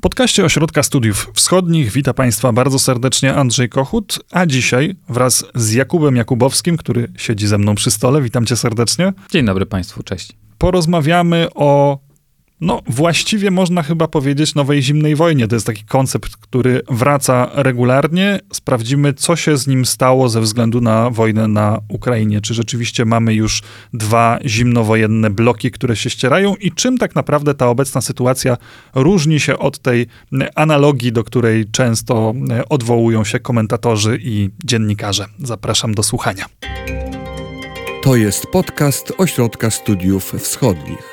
W podcaście Ośrodka Studiów Wschodnich wita Państwa bardzo serdecznie Andrzej Kochut, a dzisiaj wraz z Jakubem Jakubowskim, który siedzi ze mną przy stole, witam cię serdecznie. Dzień dobry Państwu, cześć. Porozmawiamy o no, właściwie można chyba powiedzieć nowej zimnej wojnie. To jest taki koncept, który wraca regularnie. Sprawdzimy, co się z nim stało ze względu na wojnę na Ukrainie. Czy rzeczywiście mamy już dwa zimnowojenne bloki, które się ścierają i czym tak naprawdę ta obecna sytuacja różni się od tej analogii, do której często odwołują się komentatorzy i dziennikarze. Zapraszam do słuchania. To jest podcast Ośrodka Studiów Wschodnich.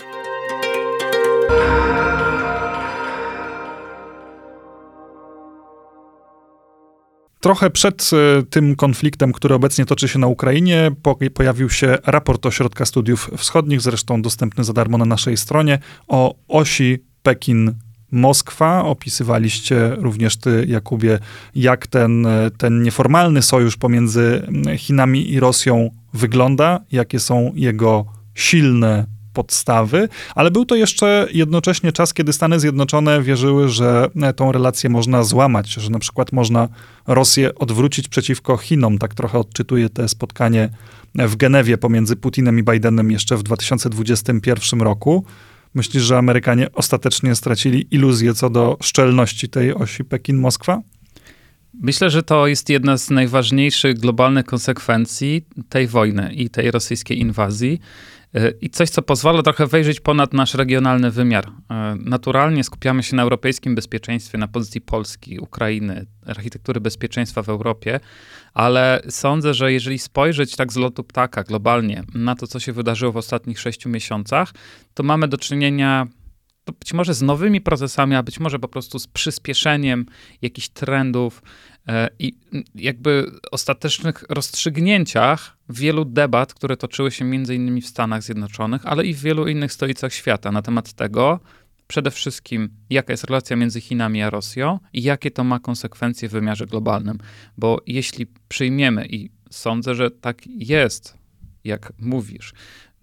Trochę przed e, tym konfliktem, który obecnie toczy się na Ukrainie, pojawił się raport Ośrodka Studiów Wschodnich, zresztą dostępny za darmo na naszej stronie, o osi Pekin Moskwa. Opisywaliście również ty, Jakubie, jak ten, e, ten nieformalny sojusz pomiędzy Chinami i Rosją wygląda, jakie są jego silne podstawy, ale był to jeszcze jednocześnie czas, kiedy Stany Zjednoczone wierzyły, że e, tą relację można złamać, że na przykład można Rosję odwrócić przeciwko Chinom. Tak trochę odczytuje te spotkanie w Genewie pomiędzy Putinem i Bidenem jeszcze w 2021 roku. Myślisz, że Amerykanie ostatecznie stracili iluzję co do szczelności tej osi Pekin-Moskwa? Myślę, że to jest jedna z najważniejszych globalnych konsekwencji tej wojny i tej rosyjskiej inwazji. E, I coś, co pozwala trochę wejrzeć ponad nasz regionalny wymiar. E, naturalnie skupiamy się na europejskim bezpieczeństwie, na pozycji Polski, Ukrainy, architektury bezpieczeństwa w Europie, ale sądzę, że jeżeli spojrzeć tak z lotu ptaka globalnie na to, co się wydarzyło w ostatnich sześciu miesiącach, to mamy do czynienia to być może z nowymi procesami, a być może po prostu z przyspieszeniem jakichś trendów i jakby ostatecznych rozstrzygnięciach wielu debat, które toczyły się między innymi w Stanach Zjednoczonych, ale i w wielu innych stolicach świata na temat tego, przede wszystkim jaka jest relacja między Chinami a Rosją i jakie to ma konsekwencje w wymiarze globalnym. Bo jeśli przyjmiemy, i sądzę, że tak jest, jak mówisz,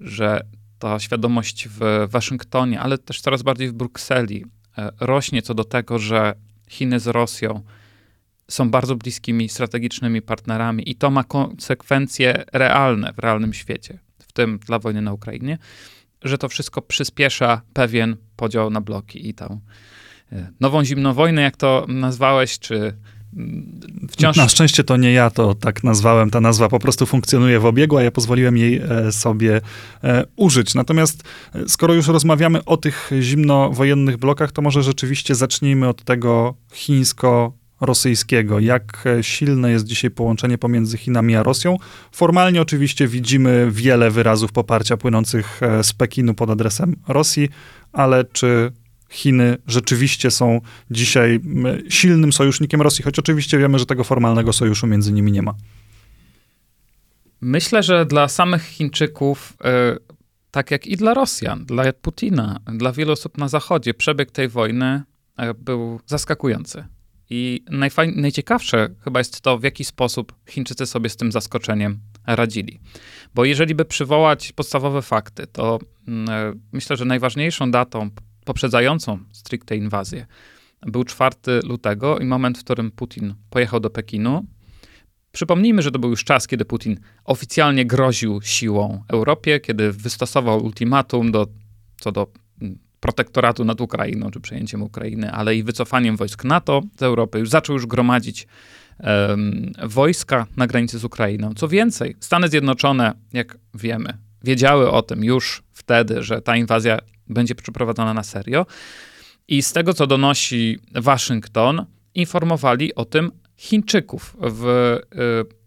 że ta świadomość w Waszyngtonie, ale też coraz bardziej w Brukseli e, rośnie co do tego, że Chiny z Rosją są bardzo bliskimi strategicznymi partnerami i to ma konsekwencje realne w realnym świecie, w tym dla wojny na Ukrainie, że to wszystko przyspiesza pewien podział na bloki i tą e, nową zimną wojnę, jak to nazwałeś, czy Wciąż... Na szczęście to nie ja to tak nazwałem. Ta nazwa po prostu funkcjonuje w obiegu, a ja pozwoliłem jej e, sobie e, użyć. Natomiast skoro już rozmawiamy o tych zimnowojennych blokach, to może rzeczywiście zacznijmy od tego chińsko rosyjskiego. Jak silne jest dzisiaj połączenie pomiędzy Chinami a Rosją? Formalnie oczywiście widzimy wiele wyrazów poparcia płynących z Pekinu pod adresem Rosji, ale czy Chiny rzeczywiście są dzisiaj silnym sojusznikiem Rosji, choć oczywiście wiemy, że tego formalnego sojuszu między nimi nie ma. Myślę, że dla samych Chińczyków, e, tak jak i dla Rosjan, dla Putina, dla wielu osób na Zachodzie, przebieg tej wojny e, był zaskakujący. I najfajn- najciekawsze chyba jest to, w jaki sposób Chińczycy sobie z tym zaskoczeniem radzili. Bo jeżeli by przywołać podstawowe fakty, to mm, e, myślę, że najważniejszą datą poprzedzającą stricte inwazję. Był 4 lutego i moment, w którym Putin pojechał do Pekinu. Przypomnijmy, że to był już czas, kiedy Putin oficjalnie groził siłą Europie, kiedy wystosował ultimatum do, co do mm, protektoratu nad Ukrainą, czy przejęciem Ukrainy, ale i wycofaniem wojsk NATO z Europy. Już zaczął już gromadzić um, wojska na granicy z Ukrainą. Co więcej, Stany Zjednoczone, jak wiemy, wiedziały o tym już wtedy, że ta inwazja będzie przeprowadzona na serio. I z tego, co donosi Waszyngton, informowali o tym Chińczyków. W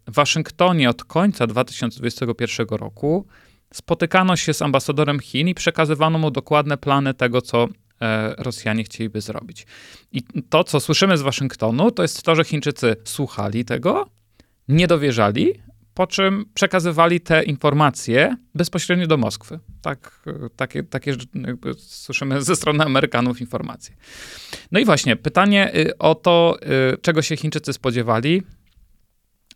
y, Waszyngtonie od końca 2021 roku spotykano się z ambasadorem Chin i przekazywano mu dokładne plany tego, co e, Rosjanie chcieliby zrobić. I to, co słyszymy z Waszyngtonu, to jest to, że Chińczycy słuchali tego, nie dowierzali, po czym przekazywali te informacje bezpośrednio do Moskwy. Tak, takie, takie słyszymy ze strony Amerykanów informacje. No i właśnie, pytanie y, o to, y, czego się Chińczycy spodziewali.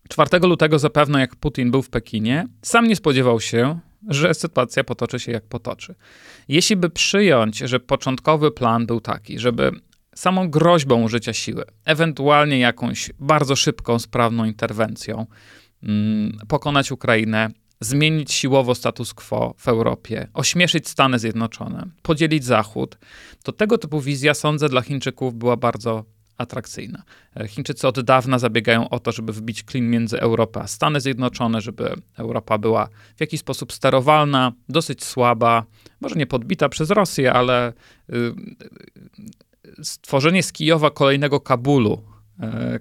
4 lutego zapewne, jak Putin był w Pekinie, sam nie spodziewał się, że sytuacja potoczy się jak potoczy. Jeśli by przyjąć, że początkowy plan był taki, żeby samą groźbą użycia siły, ewentualnie jakąś bardzo szybką, sprawną interwencją, mm, pokonać Ukrainę, zmienić siłowo status quo w Europie, ośmieszyć Stany Zjednoczone, podzielić Zachód, to tego typu wizja, sądzę, dla Chińczyków była bardzo atrakcyjna. E, Chińczycy od dawna zabiegają o to, żeby wbić klin między Europę a Stany Zjednoczone, żeby Europa była w jakiś sposób sterowalna, dosyć słaba, może nie podbita przez Rosję, ale y, y, stworzenie z Kijowa kolejnego Kabulu, e,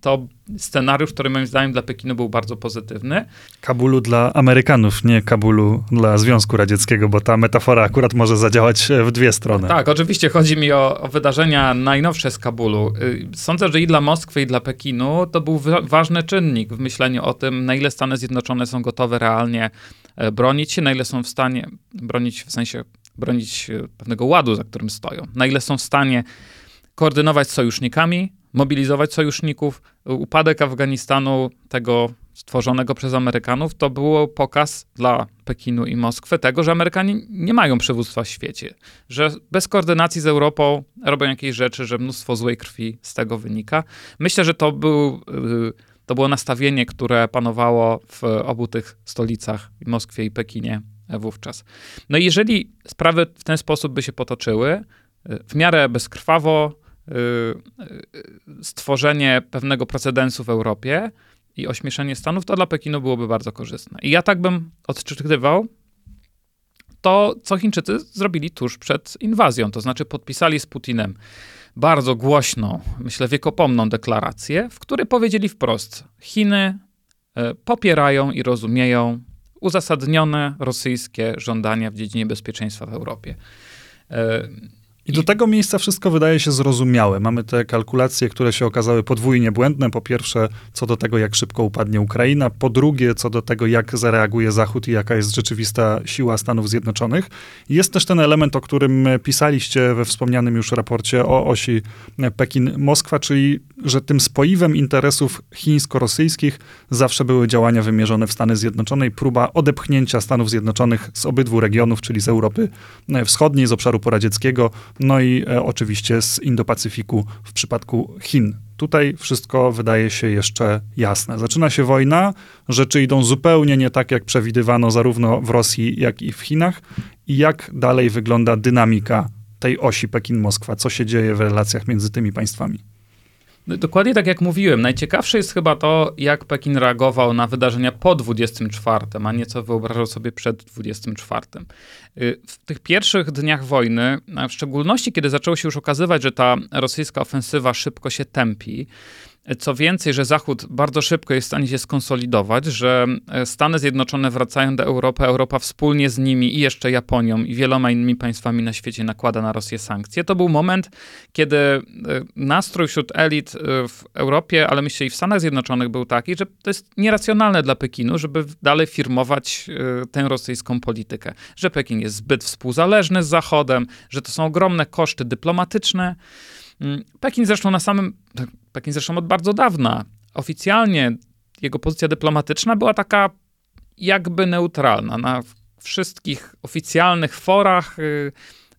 to scenariusz, który moim zdaniem dla Pekinu był bardzo pozytywny. Kabulu dla Amerykanów, nie Kabulu dla Związku Radzieckiego, bo ta metafora akurat może zadziałać e, w dwie strony. Tak, oczywiście chodzi mi o, o wydarzenia najnowsze z Kabulu. Y, sądzę, że i dla Moskwy, i dla Pekinu to był ważny czynnik w myśleniu o tym, na ile Stany Zjednoczone są gotowe realnie e, bronić się, na ile są w stanie bronić, w sensie bronić e, pewnego ładu, za którym stoją, na ile są w stanie koordynować z sojusznikami, mobilizować sojuszników. Upadek Afganistanu, tego stworzonego przez Amerykanów, to było pokaz dla Pekinu i Moskwy tego, że Amerykanie nie mają przywództwa w świecie, że bez koordynacji z Europą robią jakieś rzeczy, że mnóstwo złej krwi z tego wynika. Myślę, że to, był, y, to było nastawienie, które panowało w obu tych stolicach, Moskwie i Pekinie wówczas. No i jeżeli sprawy w ten sposób by się potoczyły, y, w miarę bezkrwawo, stworzenie pewnego precedensu w Europie i ośmieszenie Stanów, to dla Pekinu byłoby bardzo korzystne. I ja tak bym odczytywał to, co Chińczycy zrobili tuż przed inwazją, to znaczy podpisali z Putinem bardzo głośną, myślę, wiekopomną deklarację, w której powiedzieli wprost: Chiny y, popierają i rozumieją uzasadnione rosyjskie żądania w dziedzinie bezpieczeństwa w Europie. I do tego miejsca wszystko wydaje się zrozumiałe. Mamy te kalkulacje, które się okazały podwójnie błędne. Po pierwsze, co do tego, jak szybko upadnie Ukraina. Po drugie, co do tego, jak zareaguje Zachód i jaka jest rzeczywista siła Stanów Zjednoczonych. Jest też ten element, o którym pisaliście we wspomnianym już raporcie o osi Pekin-Moskwa, czyli że tym spoiwem interesów chińsko-rosyjskich zawsze były działania wymierzone w Stany Zjednoczone i próba odepchnięcia Stanów Zjednoczonych z obydwu regionów, czyli z Europy Wschodniej, z obszaru poradzieckiego, no i e, oczywiście z Indo-Pacyfiku w przypadku Chin. Tutaj wszystko wydaje się jeszcze jasne. Zaczyna się wojna, rzeczy idą zupełnie nie tak, jak przewidywano zarówno w Rosji, jak i w Chinach. I jak dalej wygląda dynamika tej osi Pekin-Moskwa? Co się dzieje w relacjach między tymi państwami? No, dokładnie tak jak mówiłem. Najciekawsze jest chyba to, jak Pekin reagował na wydarzenia po 24, a nie co wyobrażał sobie przed 24. Y, w tych pierwszych dniach wojny, w szczególności kiedy zaczęło się już okazywać, że ta rosyjska ofensywa szybko się tępi, co więcej, że Zachód bardzo szybko jest w stanie się skonsolidować, że e, Stany Zjednoczone wracają do Europy, Europa wspólnie z nimi i jeszcze Japonią i wieloma innymi państwami na świecie nakłada na Rosję sankcje. To był moment, kiedy e, nastrój wśród elit e, w Europie, ale myślę i w Stanach Zjednoczonych był taki, że to jest nieracjonalne dla Pekinu, żeby dalej firmować tę rosyjską politykę. Że Pekin jest zbyt współzależny z Zachodem, że to są ogromne koszty dyplomatyczne. Mm, Pekin zresztą na samym, Pekin zresztą od bardzo dawna, oficjalnie jego pozycja dyplomatyczna była taka jakby neutralna. Na wszystkich oficjalnych forach y,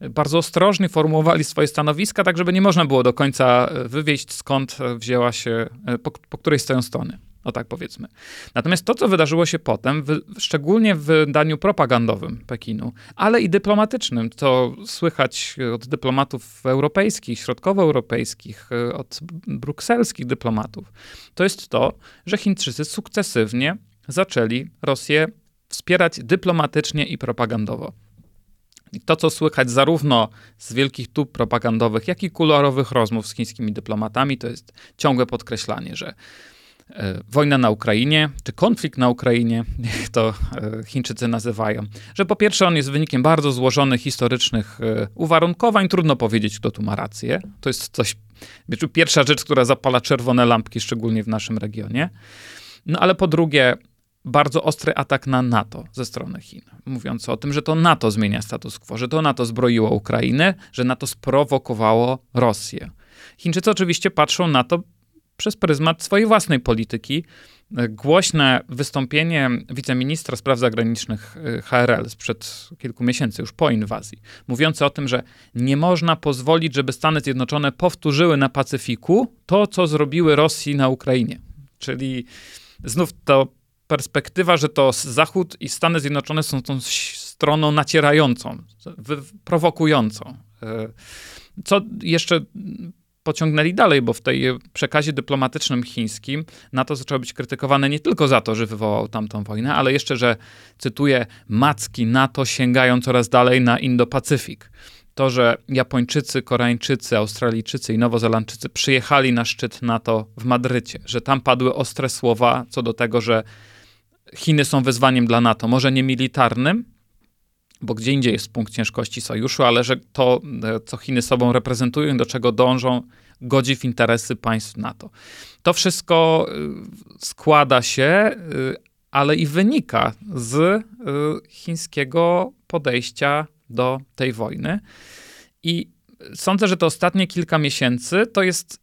bardzo ostrożnie formułowali swoje stanowiska, tak żeby nie można było do końca wywieść skąd wzięła się, po, po której stoją strony. O tak powiedzmy. Natomiast to, co wydarzyło się potem, w, szczególnie w wydaniu propagandowym Pekinu, ale i dyplomatycznym, to słychać od dyplomatów europejskich, środkowoeuropejskich, od brukselskich dyplomatów, to jest to, że Chińczycy sukcesywnie zaczęli Rosję wspierać dyplomatycznie i propagandowo. I to, co słychać zarówno z wielkich tub propagandowych, jak i kuluarowych rozmów z chińskimi dyplomatami, to jest ciągłe podkreślanie, że E, wojna na Ukrainie, czy konflikt na Ukrainie, jak to e, Chińczycy nazywają, że po pierwsze on jest wynikiem bardzo złożonych historycznych e, uwarunkowań, trudno powiedzieć, kto tu ma rację. To jest coś, wiecie, pierwsza rzecz, która zapala czerwone lampki, szczególnie w naszym regionie. No ale po drugie, bardzo ostry atak na NATO ze strony Chin, mówiąc o tym, że to NATO zmienia status quo, że to NATO zbroiło Ukrainę, że NATO sprowokowało Rosję. Chińczycy oczywiście patrzą na to przez pryzmat swojej własnej polityki. Głośne wystąpienie wiceministra spraw zagranicznych y, HRL sprzed kilku miesięcy, już po inwazji, mówiące o tym, że nie można pozwolić, żeby Stany Zjednoczone powtórzyły na Pacyfiku to, co zrobiły Rosji na Ukrainie. Czyli znów to perspektywa, że to Zachód i Stany Zjednoczone są tą stroną nacierającą, prowokującą. E, co jeszcze pociągnęli dalej, bo w tej przekazie dyplomatycznym chińskim NATO zaczęło być krytykowane nie tylko za to, że wywołał tamtą wojnę, ale jeszcze, że, cytuję, macki NATO sięgają coraz dalej na Indo-Pacyfik. To, że Japończycy, Koreańczycy, Australijczycy i Nowozelandczycy przyjechali na szczyt NATO w Madrycie, że tam padły ostre słowa co do tego, że Chiny są wyzwaniem dla NATO, może nie militarnym, bo gdzie indziej jest punkt ciężkości sojuszu, ale że to, e, co Chiny sobą reprezentują, do czego dążą, godzi w interesy państw NATO. To wszystko e, składa się, e, ale i wynika z chińskiego podejścia do tej wojny. I sądzę, że te ostatnie kilka miesięcy to jest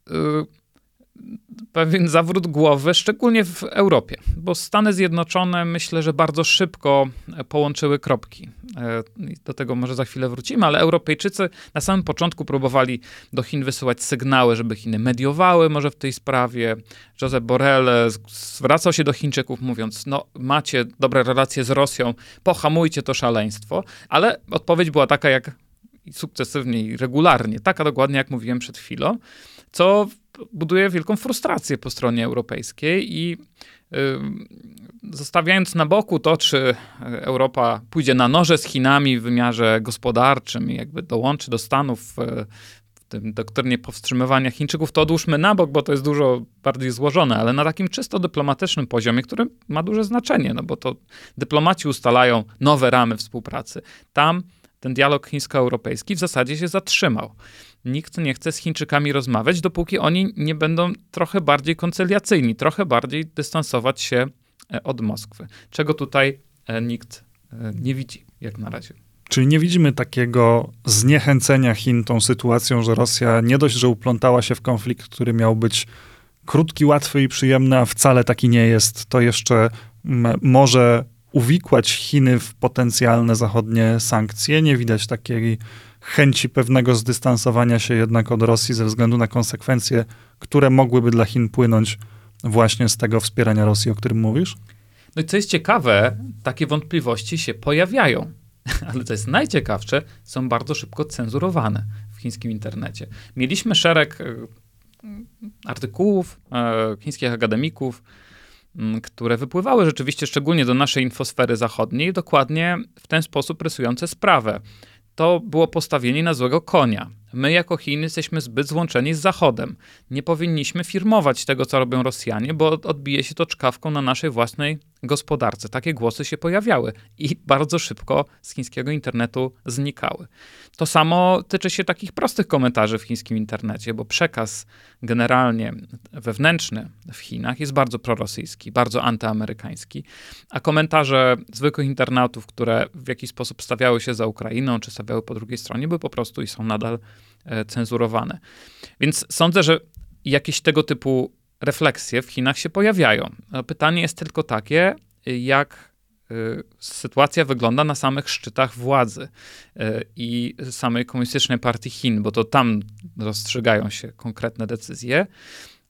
pewien zawrót głowy, szczególnie w Europie, bo Stany Zjednoczone myślę, że bardzo szybko połączyły kropki. E, do tego może za chwilę wrócimy, ale Europejczycy na samym początku próbowali do Chin wysyłać sygnały, żeby Chiny mediowały może w tej sprawie. Josep Borrell zwracał się do Chińczyków mówiąc, no macie dobre relacje z Rosją, pohamujcie to szaleństwo, ale odpowiedź była taka jak sukcesywnie i regularnie, taka dokładnie jak mówiłem przed chwilą, co buduje wielką frustrację po stronie europejskiej i zostawiając na boku to, czy Europa pójdzie na noże z Chinami w wymiarze gospodarczym i jakby dołączy do Stanów w tym doktrynie powstrzymywania Chińczyków, to odłóżmy na bok, bo to jest dużo bardziej złożone, ale na takim czysto dyplomatycznym poziomie, który ma duże znaczenie, no bo to dyplomaci ustalają nowe ramy współpracy. Tam ten dialog chińsko-europejski w zasadzie się zatrzymał nikt nie chce z Chińczykami rozmawiać, dopóki oni nie będą trochę bardziej koncyliacyjni, trochę bardziej dystansować się e, od Moskwy. Czego tutaj e, nikt e, nie widzi, jak na razie. Czyli nie widzimy takiego zniechęcenia Chin tą sytuacją, że Rosja nie dość, że uplątała się w konflikt, który miał być krótki, łatwy i przyjemny, a wcale taki nie jest, to jeszcze może uwikłać Chiny w potencjalne zachodnie sankcje. Nie widać takiej chęci pewnego zdystansowania się jednak od Rosji ze względu na konsekwencje, które mogłyby dla Chin płynąć właśnie z tego wspierania Rosji, o którym mówisz? No i co jest ciekawe, takie wątpliwości się pojawiają, ale co jest najciekawsze, są bardzo szybko cenzurowane w chińskim internecie. Mieliśmy szereg e, artykułów e, chińskich akademików, które wypływały rzeczywiście szczególnie do naszej infosfery zachodniej, dokładnie w ten sposób rysujące sprawę to było postawienie na złego konia. My jako Chiny jesteśmy zbyt złączeni z Zachodem. Nie powinniśmy firmować tego, co robią Rosjanie, bo odbije się to czkawką na naszej własnej gospodarce. Takie głosy się pojawiały i bardzo szybko z chińskiego internetu znikały. To samo tyczy się takich prostych komentarzy w chińskim internecie, bo przekaz generalnie wewnętrzny w Chinach jest bardzo prorosyjski, bardzo antyamerykański, a komentarze zwykłych internautów, które w jakiś sposób stawiały się za Ukrainą, czy stawiały po drugiej stronie, były po prostu i są nadal e, cenzurowane. Więc sądzę, że jakieś tego typu refleksje w Chinach się pojawiają. Pytanie jest tylko takie, jak y, sytuacja wygląda na samych szczytach władzy y, i samej Komunistycznej Partii Chin, bo to tam rozstrzygają się konkretne decyzje.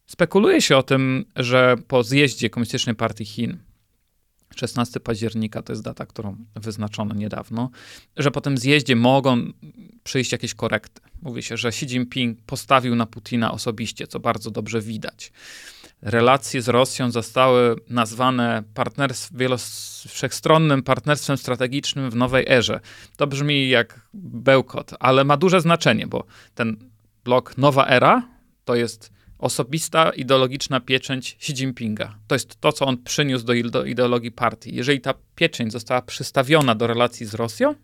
Spekuluje się o tym, że po zjeździe Komunistycznej Partii Chin 16 października to jest data, którą wyznaczono niedawno, że po tym zjeździe mogą przyjść jakieś korekty. Mówi się, że Xi Jinping postawił na Putina osobiście, co bardzo dobrze widać. Relacje z Rosją zostały nazwane partnerstw, wszechstronnym partnerstwem strategicznym w nowej erze. To brzmi jak bełkot, ale ma duże znaczenie, bo ten blok Nowa Era to jest osobista ideologiczna pieczęć Xi Jinpinga. To jest to, co on przyniósł do, ideologii partii. Jeżeli ta pieczęć została przystawiona do relacji z Rosją,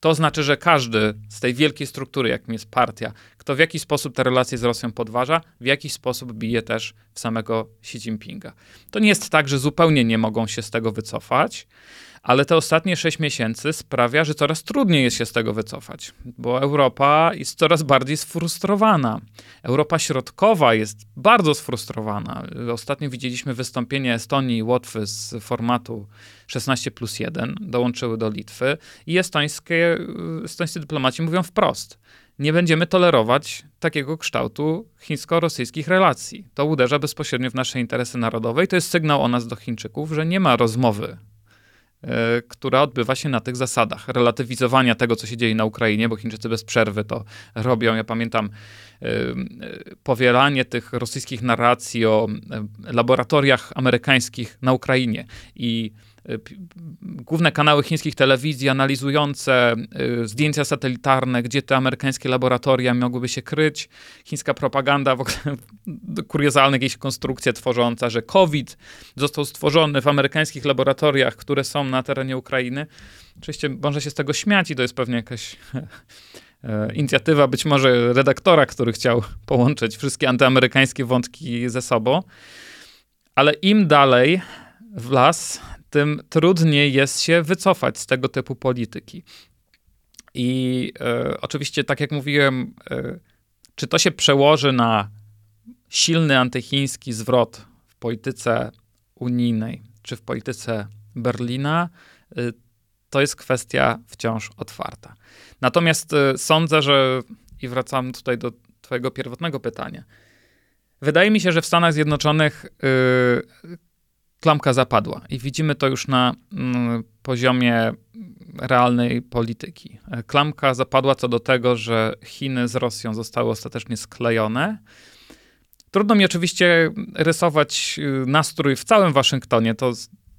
to znaczy, że każdy z tej wielkiej struktury, jakim jest partia, kto w jakiś sposób te relacje z Rosją podważa, w jakiś sposób bije też w samego Xi Jinpinga. To nie jest tak, że zupełnie nie mogą się z tego wycofać, Ale te ostatnie sześć miesięcy sprawia, że coraz trudniej jest się z tego wycofać, bo Europa jest coraz bardziej sfrustrowana. Europa Środkowa jest bardzo sfrustrowana. Ostatnio widzieliśmy wystąpienie Estonii i Łotwy z formatu 16 plus 1, dołączyły do Litwy i estońskie, estońscy dyplomaci mówią wprost, nie będziemy tolerować takiego kształtu chińsko-rosyjskich relacji. To uderza bezpośrednio w nasze interesy narodowe i to jest sygnał o nas do Chińczyków, że nie ma rozmowy która odbywa się na tych zasadach relatywizowania tego, co się dzieje na Ukrainie, bo Chińczycy bez przerwy to robią. Ja pamiętam e, e, powielanie tych rosyjskich narracji o laboratoriach amerykańskich na Ukrainie i główne kanały chińskich telewizji analizujące y, zdjęcia satelitarne, gdzie te amerykańskie laboratoria mogłyby się kryć. Chińska propaganda, w ogóle kuriozalne jakieś konstrukcje tworząca, że COVID został stworzony w amerykańskich laboratoriach, które są na terenie Ukrainy. Oczywiście można się z tego śmiać i to jest pewnie jakaś e, inicjatywa być może redaktora, który chciał połączyć wszystkie antyamerykańskie wątki ze sobą. Ale im dalej w las, tym trudniej jest się wycofać z tego typu polityki. I e, oczywiście, tak jak mówiłem, e, czy to się przełoży na silny antychiński zwrot w polityce unijnej, czy w polityce Berlina, e, to jest kwestia wciąż otwarta. Natomiast sądzę, że i wracam tutaj do Twojego pierwotnego pytania. Wydaje mi się, że w Stanach Zjednoczonych klamka zapadła i widzimy to już na mm, poziomie realnej polityki. Klamka zapadła co do tego, że Chiny z Rosją zostały ostatecznie sklejone. Trudno mi oczywiście rysować y, nastrój w całym Waszyngtonie. To,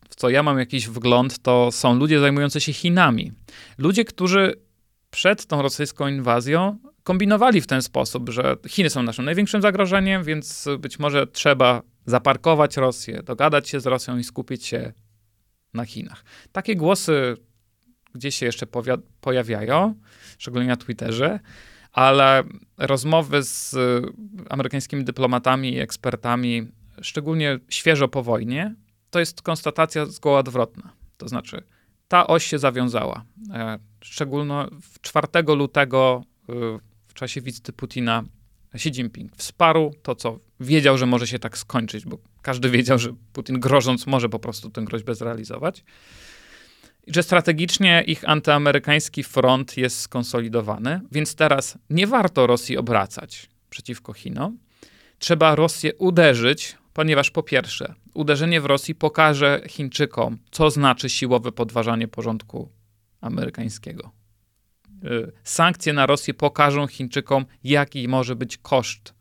w co ja mam jakiś wgląd, to są ludzie zajmujący się Chinami. Ludzie, którzy przed tą rosyjską inwazją kombinowali w ten sposób, że Chiny są naszym największym zagrożeniem, więc być może trzeba zaparkować Rosję, dogadać się z Rosją i skupić się na Chinach. Takie głosy gdzieś się jeszcze pojawiają, szczególnie na Twitterze, ale rozmowy z amerykańskimi dyplomatami i ekspertami, szczególnie świeżo po wojnie, to jest konstatacja zgoła odwrotna. To znaczy, ta oś się zawiązała. E, szczególnie 4 lutego e, w czasie wizyty Putina Xi Jinping wsparł to, co wiedział, że może się tak skończyć, bo każdy wiedział, że Putin grożąc może po prostu tę groźbę zrealizować. I że strategicznie ich antyamerykański front jest skonsolidowany, więc teraz nie warto Rosji obracać przeciwko Chinom. Trzeba Rosję uderzyć, ponieważ po pierwsze, uderzenie w Rosji pokaże Chińczykom, co znaczy siłowe podważanie porządku amerykańskiego. Y, sankcje na Rosję pokażą Chińczykom, jaki może być koszt.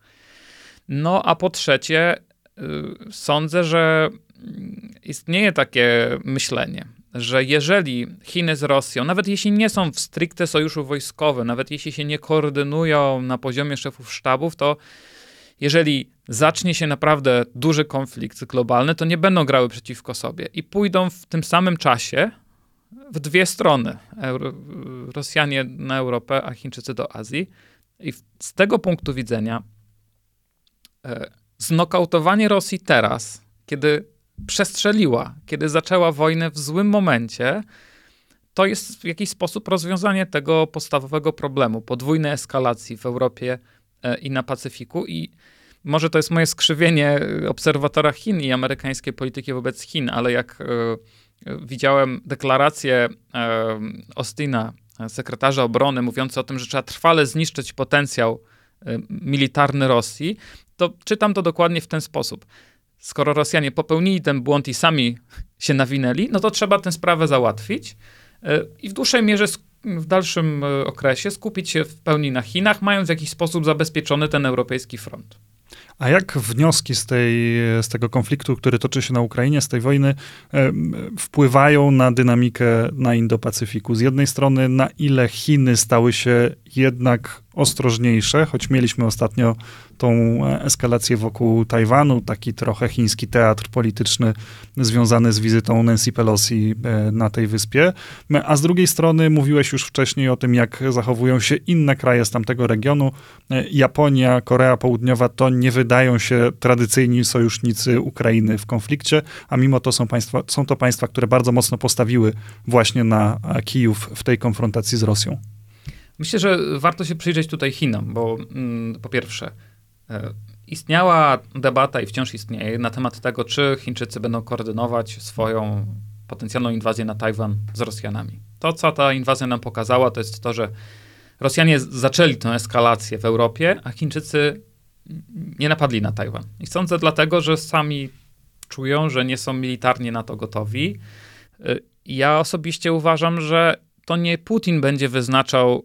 No a po trzecie, y, sądzę, że istnieje takie myślenie, że jeżeli Chiny z Rosją, nawet jeśli nie są w stricte sojuszu wojskowym, nawet jeśli się nie koordynują na poziomie szefów sztabów, to jeżeli zacznie się naprawdę duży konflikt globalny, to nie będą grały przeciwko sobie i pójdą w tym samym czasie w dwie strony. Euro, Rosjanie na Europę, a Chińczycy do Azji. I z tego punktu widzenia znokautowanie Rosji teraz, kiedy przestrzeliła, kiedy zaczęła wojnę w złym momencie, to jest w jakiś sposób rozwiązanie tego podstawowego problemu podwójnej eskalacji w Europie e, i na Pacyfiku. I może to jest moje skrzywienie obserwatora Chin i amerykańskiej polityki wobec Chin, ale jak e, widziałem deklarację Ostina, sekretarza obrony, mówiące o tym, że trzeba trwale zniszczyć potencjał militarny Rosji, to czytam to dokładnie w ten sposób. Skoro Rosjanie popełnili ten błąd i sami się nawinęli, no to trzeba tę sprawę załatwić e, i w dłuższej mierze, w dalszym e, okresie skupić się w pełni na Chinach, mając w jakiś sposób zabezpieczony ten europejski front. A jak wnioski z, tej, z tego konfliktu, który toczy się na Ukrainie, z tej wojny, wpływają na dynamikę na Indo-Pacyfiku? Z jednej strony, na ile Chiny stały się jednak ostrożniejsze, choć mieliśmy ostatnio tą e, eskalację wokół Tajwanu, taki trochę chiński teatr polityczny związany z wizytą Nancy Pelosi e, na tej wyspie. A z drugiej strony mówiłeś już wcześniej o tym, jak zachowują się inne kraje z tamtego regionu. E, Japonia, Korea Południowa to nie wydają się tradycyjni sojusznicy Ukrainy w konflikcie, a mimo to są, państwa, są to państwa, które bardzo mocno postawiły właśnie na Kijów w tej konfrontacji z Rosją. Myślę, że warto się przyjrzeć tutaj Chinom, bo mm, po pierwsze, e, istniała debata i wciąż istnieje na temat tego, czy Chińczycy będą koordynować swoją potencjalną inwazję na Tajwan z Rosjanami. To, co ta inwazja nam pokazała, to jest to, że Rosjanie zaczęli tę eskalację w Europie, a Chińczycy nie napadli na Tajwan. I sądzę dlatego, że sami czują, że nie są militarnie na to gotowi. E, ja osobiście uważam, że to nie Putin będzie wyznaczał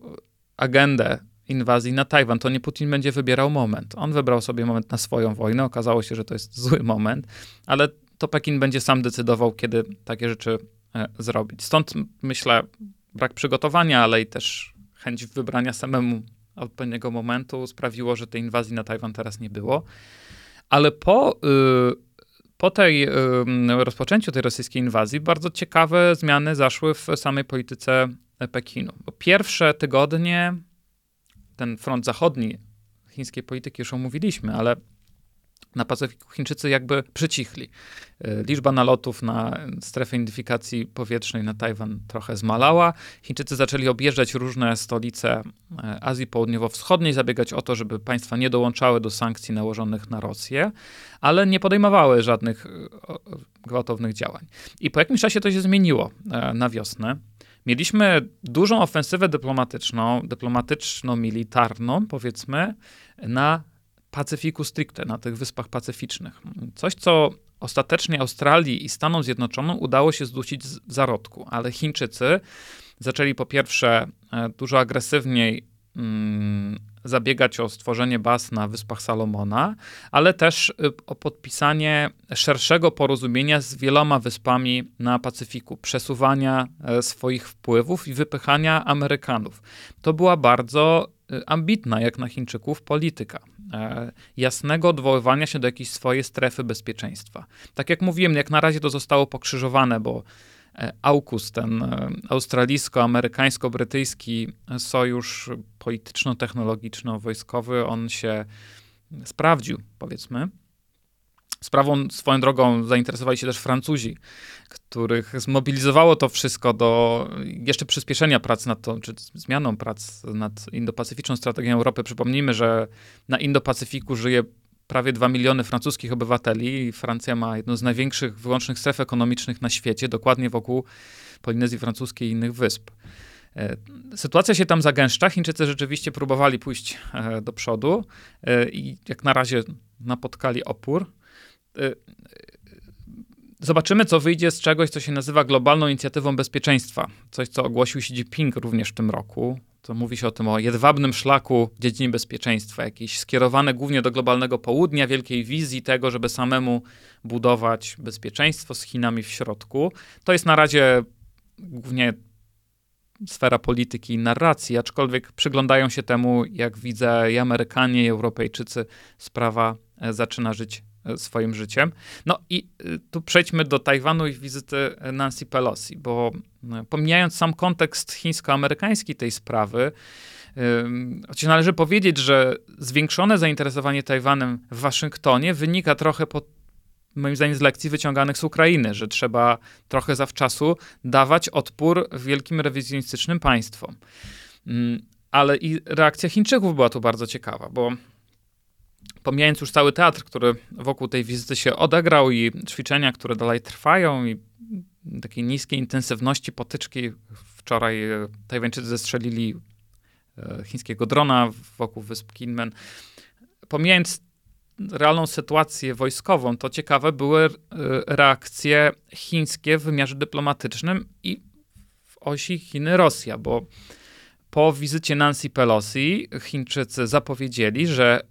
agendę inwazji na Tajwan, to nie Putin będzie wybierał moment. On wybrał sobie moment na swoją wojnę. Okazało się, że to jest zły moment, ale to Pekin będzie sam decydował, kiedy takie rzeczy e, zrobić. Stąd myślę, brak przygotowania, ale i też chęć wybrania samemu odpowiedniego momentu sprawiło, że tej inwazji na Tajwan teraz nie było. Ale po, y, po tej y, rozpoczęciu tej rosyjskiej inwazji bardzo ciekawe zmiany zaszły w samej polityce Pekinu. Bo pierwsze tygodnie ten front zachodni chińskiej polityki już omówiliśmy, ale na Pacyfiku Chińczycy jakby przycichli. E, liczba nalotów na strefę identyfikacji powietrznej na Tajwan trochę zmalała. Chińczycy zaczęli objeżdżać różne stolice e, Azji Południowo-Wschodniej, zabiegać o to, żeby państwa nie dołączały do sankcji nałożonych na Rosję, ale nie podejmowały żadnych e, gwałtownych działań. I po jakimś czasie to się zmieniło na wiosnę. Mieliśmy dużą ofensywę dyplomatyczną, dyplomatyczno-militarną, powiedzmy, na Pacyfiku stricte, na tych wyspach pacyficznych. Coś, co ostatecznie Australii i Stanom Zjednoczonym udało się zdusić w zarodku, ale Chińczycy zaczęli po pierwsze e, dużo agresywniej mm, zabiegać o stworzenie baz na Wyspach Salomona, ale też y, o podpisanie szerszego porozumienia z wieloma wyspami na Pacyfiku, przesuwania e, swoich wpływów i wypychania Amerykanów. To była bardzo ambitna, jak na Chińczyków, polityka. E, jasnego odwoływania się do jakiejś swojej strefy bezpieczeństwa. Tak jak mówiłem, jak na razie to zostało pokrzyżowane, bo E, AUKUS, ten e, australijsko-amerykańsko-brytyjski sojusz polityczno-technologiczno-wojskowy, on się sprawdził, powiedzmy. Sprawą swoją drogą zainteresowali się też Francuzi, których zmobilizowało to wszystko do jeszcze przyspieszenia prac nad to, czy zmianą prac nad indopacyficzną strategią Europy. Przypomnijmy, że na Indo-Pacyfiku żyje prawie 2 miliony francuskich obywateli. Francja ma jedną z największych wyłącznych stref ekonomicznych na świecie, dokładnie wokół Polinezji Francuskiej i innych wysp. E, sytuacja się tam zagęszcza. Chińczycy rzeczywiście próbowali pójść e, do przodu e, i jak na razie napotkali opór. Zobaczymy, co wyjdzie z czegoś, co się nazywa globalną inicjatywą bezpieczeństwa. Coś, co ogłosił Xi Jinping również w tym roku to mówi się o tym o jedwabnym szlaku w dziedzinie bezpieczeństwa, jakieś skierowane głównie do globalnego południa, wielkiej wizji tego, żeby samemu budować bezpieczeństwo z Chinami w środku. To jest na razie głównie sfera polityki i narracji, aczkolwiek przyglądają się temu, jak widzę, i Amerykanie, i Europejczycy, sprawa e, zaczyna żyć swoim życiem. No i e, tu przejdźmy do Tajwanu i wizyty Nancy Pelosi, bo e, pomijając sam kontekst chińsko-amerykański tej sprawy, Choć należy powiedzieć, że zwiększone zainteresowanie Tajwanem w Waszyngtonie wynika trochę po, moim zdaniem z lekcji wyciąganych z Ukrainy, że trzeba trochę zawczasu dawać odpór wielkim rewizjonistycznym państwom. Ale i reakcja Chińczyków była tu bardzo ciekawa, bo pomijając już cały teatr, który wokół tej wizyty się odegrał i ćwiczenia, które dalej trwają i takiej niskiej intensywności potyczki. Wczoraj e, Tajwańczycy zestrzelili e, chińskiego drona wokół wysp Kinmen. Pomijając realną sytuację wojskową, to ciekawe były e, reakcje chińskie w wymiarze dyplomatycznym i w osi Chiny-Rosja, bo po wizycie Nancy Pelosi Chińczycy zapowiedzieli, że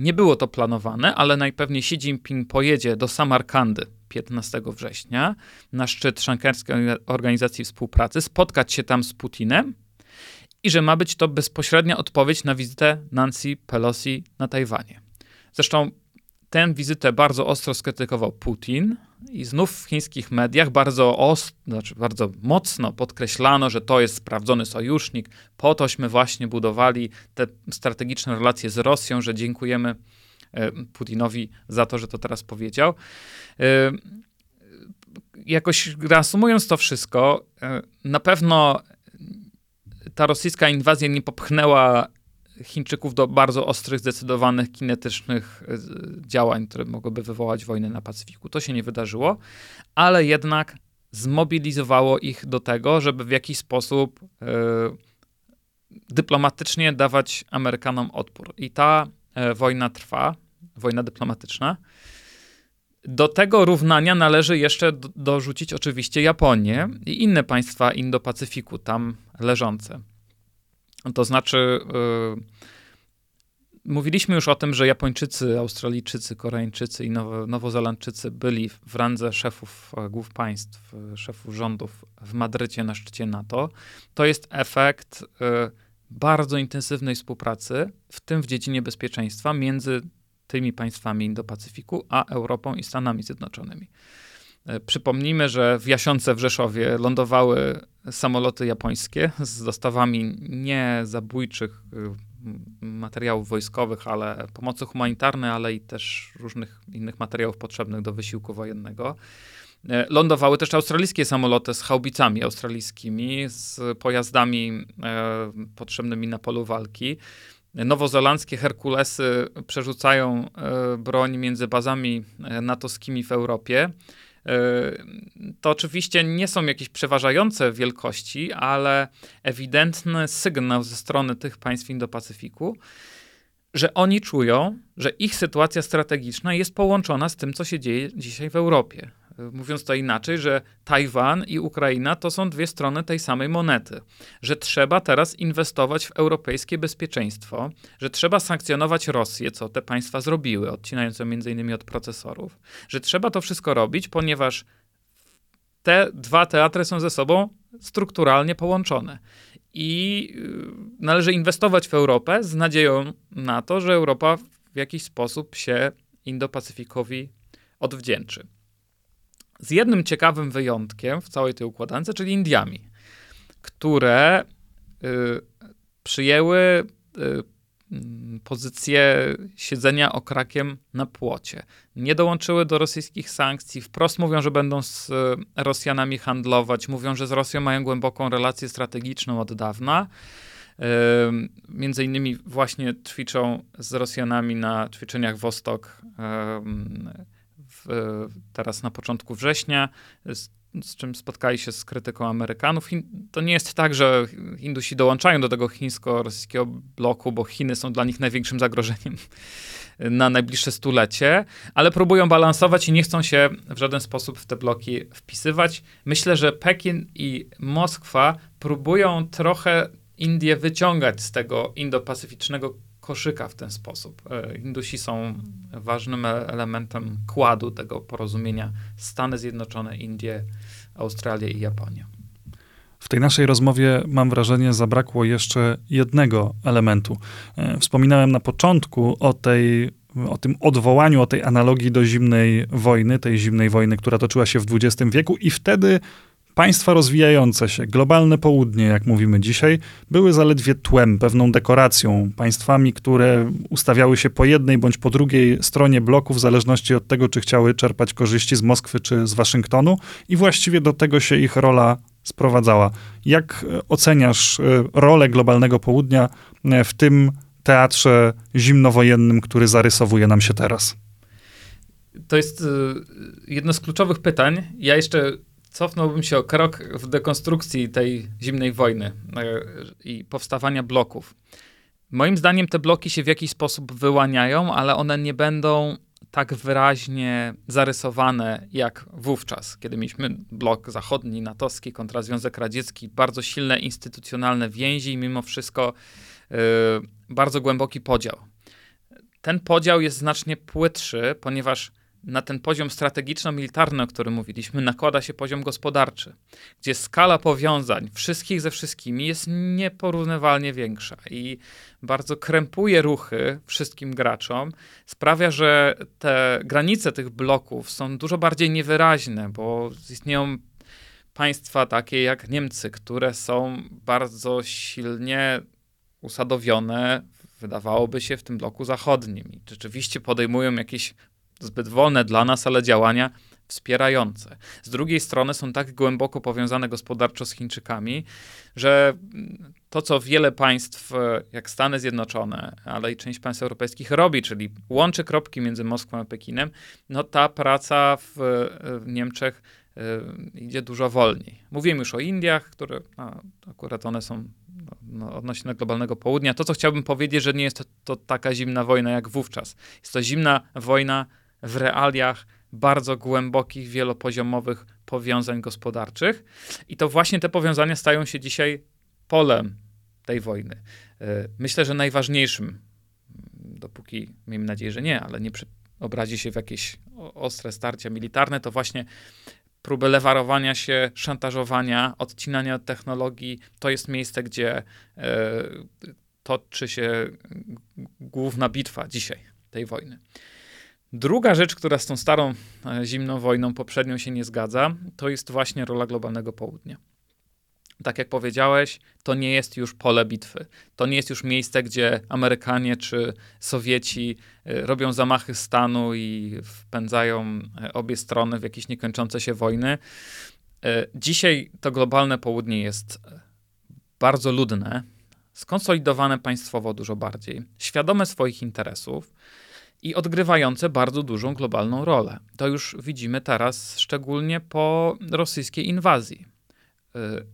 nie było to planowane, ale najpewniej Xi Jinping pojedzie do Samarkandy 15 września na szczyt Szankarskiej Organizacji Współpracy, spotkać się tam z Putinem i że ma być to bezpośrednia odpowiedź na wizytę Nancy Pelosi na Tajwanie. Zresztą tę wizytę bardzo ostro skrytykował Putin i znów w chińskich mediach bardzo, znaczy bardzo mocno podkreślano, że to jest sprawdzony sojusznik. Po tośmy właśnie budowali te strategiczne relacje z Rosją, że dziękujemy e, Putinowi za to, że to teraz powiedział. E, jakoś reasumując to wszystko, e, na pewno ta rosyjska inwazja nie popchnęła Chińczyków do bardzo ostrych, zdecydowanych, kinetycznych e, działań, które mogłyby wywołać wojnę na Pacyfiku. To się nie wydarzyło, ale jednak zmobilizowało ich do tego, żeby w jakiś sposób y, dyplomatycznie dawać Amerykanom odpór. I ta y, wojna trwa, wojna dyplomatyczna. Do tego równania należy jeszcze dorzucić oczywiście Japonię i inne państwa Indo-Pacyfiku, tam leżące. To znaczy, yy, mówiliśmy już o tym, że Japończycy, Australijczycy, Koreańczycy i Nowo, Nowozelandczycy byli w randze szefów e, głów państw, e, szefów rządów w Madrycie na szczycie NATO. To jest efekt yy, bardzo intensywnej współpracy, w tym w dziedzinie bezpieczeństwa, między tymi państwami Indo-Pacyfiku, a Europą i Stanami Zjednoczonymi. E, przypomnijmy, że w Jasionce w Rzeszowie lądowały samoloty japońskie z dostawami nie zabójczych y, materiałów wojskowych, ale pomocy humanitarnej, ale i też różnych innych materiałów potrzebnych do wysiłku wojennego. E, lądowały też australijskie samoloty z haubicami australijskimi, z pojazdami e, potrzebnymi na polu walki. Nowozelandzkie Herkulesy przerzucają e, broń między bazami e, natowskimi w Europie. E, to oczywiście nie są jakieś przeważające wielkości, ale ewidentny sygnał ze strony tych państw Indo-Pacyfiku, że oni czują, że ich sytuacja strategiczna jest połączona z tym, co się dzieje dzisiaj w Europie mówiąc to inaczej, że Tajwan i Ukraina to są dwie strony tej samej monety, że trzeba teraz inwestować w europejskie bezpieczeństwo, że trzeba sankcjonować Rosję, co te państwa zrobiły, odcinając ją innymi od procesorów, że trzeba to wszystko robić, ponieważ te dwa teatry są ze sobą strukturalnie połączone. I y, należy inwestować w Europę z nadzieją na to, że Europa w jakiś sposób się Indo-Pacyfikowi odwdzięczy. Z jednym ciekawym wyjątkiem w całej tej układance, czyli Indiami, które y, przyjęły y, mm, pozycję siedzenia okrakiem na płocie. Nie dołączyły do rosyjskich sankcji, wprost mówią, że będą z y, Rosjanami handlować, mówią, że z Rosją mają głęboką relację strategiczną od dawna. Między innymi właśnie ćwiczą z Rosjanami na ćwiczeniach Wostok teraz na początku września, z, z, czym spotkali się z krytyką Amerykanów. to nie jest tak, że Hindusi dołączają do tego chińsko-rosyjskiego bloku, bo Chiny są dla nich największym zagrożeniem na najbliższe stulecie, ale próbują balansować i nie chcą się w żaden sposób w te bloki wpisywać. Myślę, że Pekin i Moskwa próbują trochę Indię wyciągać z tego indo-pacyficznego koszyka w ten sposób. E, Indusi są ważnym e, elementem kładu tego porozumienia Stany Zjednoczone, Indie, Australia i Japonia. W tej naszej rozmowie, mam wrażenie, zabrakło jeszcze jednego elementu. E, wspominałem na początku o tej o tym odwołaniu, o tej analogii do zimnej wojny, tej zimnej wojny, która toczyła się w XX wieku, i wtedy Państwa rozwijające się, globalne południe, jak mówimy dzisiaj, były zaledwie tłem, pewną dekoracją, państwami, które ustawiały się po jednej bądź po drugiej stronie bloku, w zależności od tego, czy chciały czerpać korzyści z Moskwy czy z Waszyngtonu, i właściwie do tego się ich rola sprowadzała. Jak e, oceniasz e, rolę globalnego południa e, w tym teatrze zimnowojennym, który zarysowuje nam się teraz? To jest jedno z kluczowych pytań. Ja jeszcze cofnąłbym się o krok w dekonstrukcji tej zimnej wojny e, i powstawania bloków. Moim zdaniem te bloki się w jakiś sposób wyłaniają, ale one nie będą tak wyraźnie zarysowane jak wówczas, kiedy mieliśmy blok zachodni, natowski kontra Związek Radziecki, bardzo silne instytucjonalne więzi i mimo wszystko yy, bardzo głęboki podział. Ten podział jest znacznie płytszy, ponieważ na ten poziom strategiczno-militarny, o którym mówiliśmy, nakłada się poziom gospodarczy, gdzie skala powiązań wszystkich ze wszystkimi jest nieporównywalnie większa i bardzo krępuje ruchy wszystkim graczom, sprawia, że te granice tych bloków są dużo bardziej niewyraźne, bo istnieją państwa takie jak Niemcy, które są bardzo silnie usadowione, wydawałoby się, w tym bloku zachodnim. I rzeczywiście podejmują jakieś zbyt wolne dla nas, ale działania wspierające. Z drugiej strony są tak głęboko powiązane gospodarczo z Chińczykami, że to, co wiele państw, jak Stany Zjednoczone, ale i część państw europejskich robi, czyli łączy kropki między Moskwą a Pekinem, no ta praca w, w Niemczech y, idzie dużo wolniej. Mówiłem już o Indiach, które akurat one są no, no, odnośnie globalnego południa. To, co chciałbym powiedzieć, że nie jest to, to taka zimna wojna jak wówczas. Jest to zimna wojna w realiach bardzo głębokich, wielopoziomowych powiązań gospodarczych. I to właśnie te powiązania stają się dzisiaj polem tej wojny. E, myślę, że najważniejszym, dopóki miejmy nadzieję, że nie, ale nie obrazi się w jakieś ostre starcia militarne, to właśnie próby lewarowania się, szantażowania, odcinania od technologii. To jest miejsce, gdzie e, toczy się główna bitwa dzisiaj tej wojny. Druga rzecz, która z tą starą e, zimną wojną poprzednią się nie zgadza, to jest właśnie rola globalnego południa. Tak jak powiedziałeś, to nie jest już pole bitwy. To nie jest już miejsce, gdzie Amerykanie czy Sowieci e, robią zamachy stanu i wpędzają e, obie strony w jakieś niekończące się wojny. Dzisiaj to globalne południe jest bardzo ludne, skonsolidowane państwowo dużo bardziej, świadome swoich interesów i odgrywające bardzo dużą globalną rolę. To już widzimy teraz, szczególnie po rosyjskiej inwazji. Y,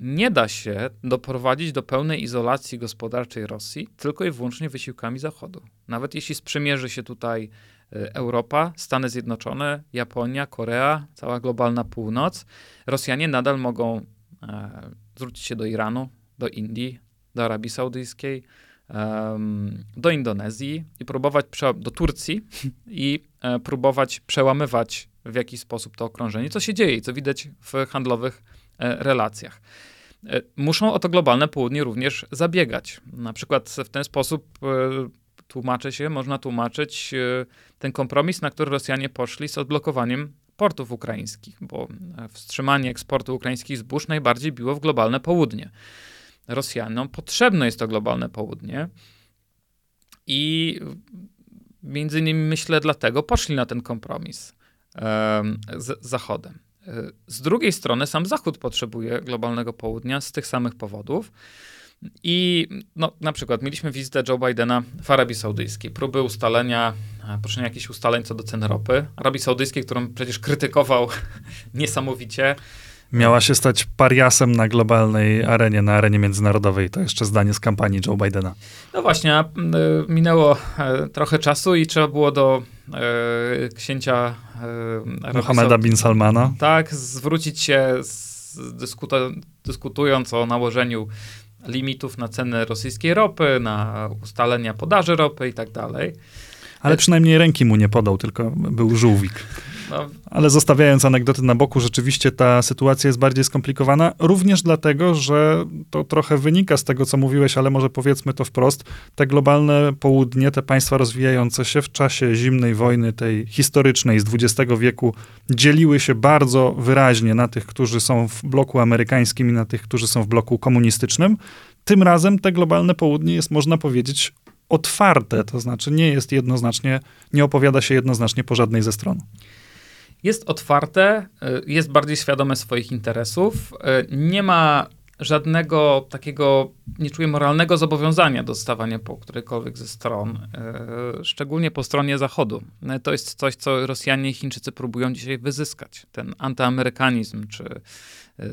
nie da się doprowadzić do pełnej izolacji gospodarczej Rosji tylko i wyłącznie wysiłkami Zachodu. Nawet jeśli sprzymierzy się tutaj y, Europa, Stany Zjednoczone, Japonia, Korea, cała globalna północ, Rosjanie nadal mogą e, zwrócić się do Iranu, do Indii, do Arabii Saudyjskiej, do Indonezji i próbować, do Turcji i e, próbować przełamywać w jakiś sposób to okrążenie, co się dzieje i co widać w handlowych e, relacjach. E, muszą o to globalne południe również zabiegać. Na przykład w ten sposób tłumaczy się, można tłumaczyć ten kompromis, na który Rosjanie poszli z odblokowaniem portów ukraińskich, bo wstrzymanie eksportu ukraińskich zbóż najbardziej biło w globalne południe. Rosjanom potrzebne jest to globalne południe. I między innymi myślę dlatego poszli na ten kompromis z Zachodem. E, z drugiej strony sam Zachód potrzebuje globalnego południa z tych samych powodów. I no, na przykład mieliśmy wizytę Joe Bidena w Arabii Saudyjskiej, próby ustalenia, e, proszę jakichś ustaleń co do cen ropy. Arabii Saudyjskiej, którą przecież krytykował niesamowicie. Miała się stać pariasem na globalnej arenie, na arenie międzynarodowej. To jeszcze zdanie z kampanii Joe Bidena. No właśnie, minęło e, trochę czasu i trzeba było do e, księcia e, Mohameda bin Salmana. Tak, zwrócić się dyskuto, dyskutując o nałożeniu limitów na ceny rosyjskiej ropy, na ustalenia podaży ropy i tak dalej. Ale przynajmniej ręki mu nie podał, tylko był żółwik. No. Ale zostawiając anegdoty na boku, rzeczywiście ta sytuacja jest bardziej skomplikowana, również dlatego, że to trochę wynika z tego, co mówiłeś, ale może powiedzmy to wprost. Te globalne południe, te państwa rozwijające się w czasie zimnej wojny, tej historycznej z XX wieku, dzieliły się bardzo wyraźnie na tych, którzy są w bloku amerykańskim i na tych, którzy są w bloku komunistycznym. Tym razem te globalne południe jest, można powiedzieć, otwarte, to znaczy nie jest jednoznacznie, nie opowiada się jednoznacznie po żadnej ze stron. Jest otwarte, y, jest bardziej świadome swoich interesów, y, nie ma żadnego takiego, nie czuję moralnego zobowiązania do stawania po którejkolwiek ze stron, y, szczególnie po stronie Zachodu. To jest coś, co Rosjanie i Chińczycy próbują dzisiaj wyzyskać. Ten antyamerykanizm, czy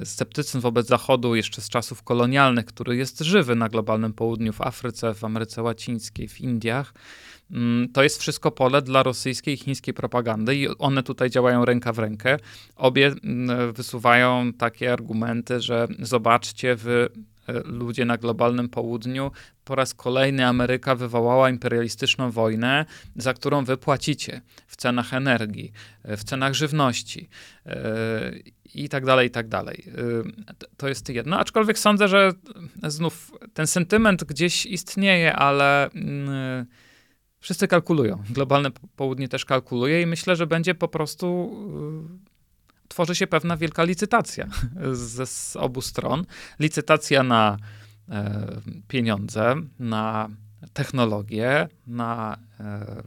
sceptycyzm wobec Zachodu jeszcze z czasów kolonialnych, który jest żywy na globalnym południu, w Afryce, w Ameryce Łacińskiej, w Indiach, to jest wszystko pole dla rosyjskiej i chińskiej propagandy i one tutaj działają ręka w rękę. Obie mm, wysuwają takie argumenty, że zobaczcie, wy e, ludzie na globalnym południu, po raz kolejny Ameryka wywołała imperialistyczną wojnę, za którą wy płacicie w cenach energii, e, w cenach żywności i tak dalej, i tak dalej. To jest jedno, aczkolwiek sądzę, że znów ten sentyment gdzieś istnieje, ale mm, wszyscy kalkulują. Globalne południe też kalkuluje i myślę, że będzie po prostu tworzy się pewna wielka licytacja z, z obu stron. Licytacja na e, pieniądze, na technologie, na e,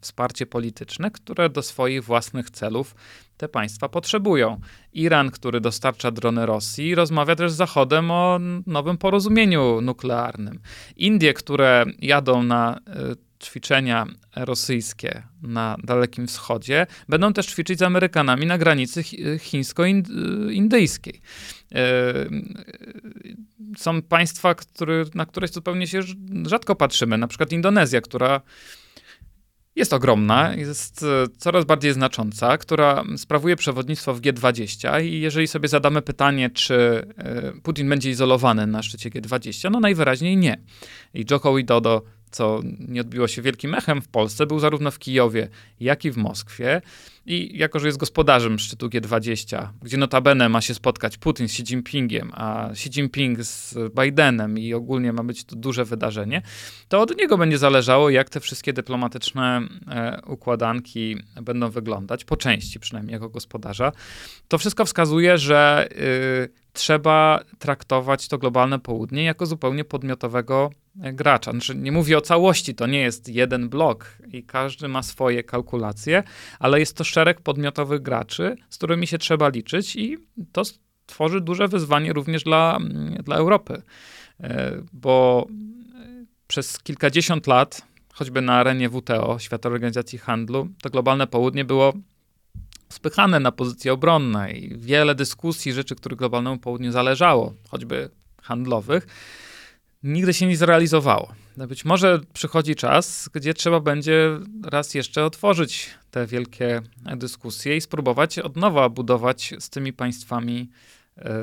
wsparcie polityczne, które do swoich własnych celów te państwa potrzebują. Iran, który dostarcza drony Rosji, rozmawia też z Zachodem o nowym porozumieniu nuklearnym. Indie, które jadą na e, ćwiczenia rosyjskie na Dalekim Wschodzie będą też ćwiczyć z Amerykanami na granicy chińsko-indyjskiej. E, są państwa, który, na które zupełnie się rzadko patrzymy, na przykład Indonezja, która jest ogromna, jest e, coraz bardziej znacząca, która sprawuje przewodnictwo w G20 i jeżeli sobie zadamy pytanie, czy e, Putin będzie izolowany na szczycie G20, no najwyraźniej nie. I Joko Widodo co nie odbiło się wielkim echem w Polsce, był zarówno w Kijowie, jak i w Moskwie. I jako, że jest gospodarzem szczytu G20, gdzie notabene ma się spotkać Putin z Xi Jinpingiem, a Xi Jinping z Bidenem i ogólnie ma być to duże wydarzenie, to od niego będzie zależało, jak te wszystkie dyplomatyczne e, układanki będą wyglądać, po części przynajmniej jako gospodarza. To wszystko wskazuje, że y, trzeba traktować to globalne południe jako zupełnie podmiotowego gracza. Znaczy, nie mówię o całości, to nie jest jeden blok i każdy ma swoje kalkulacje, ale jest to szereg podmiotowych graczy, z którymi się trzeba liczyć i to tworzy duże wyzwanie również dla, dla Europy, e, bo przez kilkadziesiąt lat, choćby na arenie WTO, Światowej Organizacji Handlu, to globalne południe było spychane na pozycje obronne i wiele dyskusji, rzeczy, które globalnemu południu zależało, choćby handlowych, nigdy się nie zrealizowało. No być może przychodzi czas, gdzie trzeba będzie raz jeszcze otworzyć te wielkie dyskusje i spróbować od nowa budować z tymi państwami e,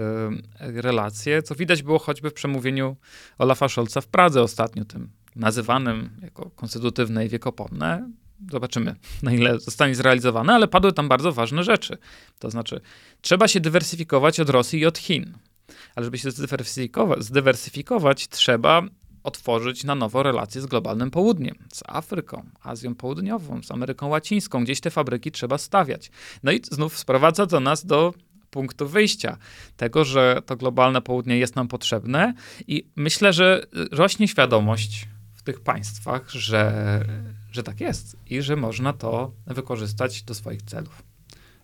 relacje, co widać było choćby w przemówieniu Olafa Scholza w Pradze ostatnio, tym nazywanym jako konstytutywne i wiekopomne. Zobaczymy, na ile zostanie zrealizowane, ale padły tam bardzo ważne rzeczy. To znaczy, trzeba się dywersyfikować od Rosji i od Chin. Ale żeby się zdywersyfikować, zdywersyfikować trzeba otworzyć na nowo relacje z globalnym południem, z Afryką, Azją Południową, z Ameryką Łacińską. Gdzieś te fabryki trzeba stawiać. No i znów sprowadza to nas do punktu wyjścia, tego, że to globalne południe jest nam potrzebne i myślę, że rośnie świadomość w tych państwach, że, że tak jest i że można to wykorzystać do swoich celów.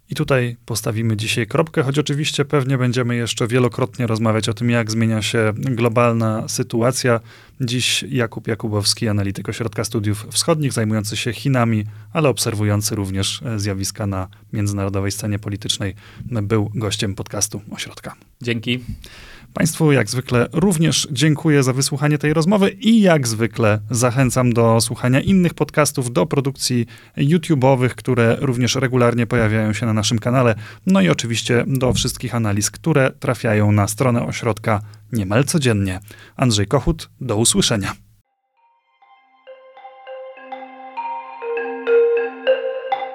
I tutaj postawimy dzisiaj kropkę, choć oczywiście pewnie będziemy jeszcze wielokrotnie rozmawiać o tym, jak zmienia się globalna sytuacja. Dziś Jakub Jakubowski, analityk Ośrodka Studiów Wschodnich, zajmujący się Chinami, ale obserwujący również zjawiska na międzynarodowej scenie politycznej, był gościem podcastu Ośrodka. Dzięki. Państwu jak zwykle również dziękuję za wysłuchanie tej rozmowy i jak zwykle zachęcam do słuchania innych podcastów, do produkcji YouTube'owych, które również regularnie pojawiają się na naszym kanale, no i oczywiście do wszystkich analiz, które trafiają na stronę ośrodka niemal codziennie. Andrzej Kochut, do usłyszenia.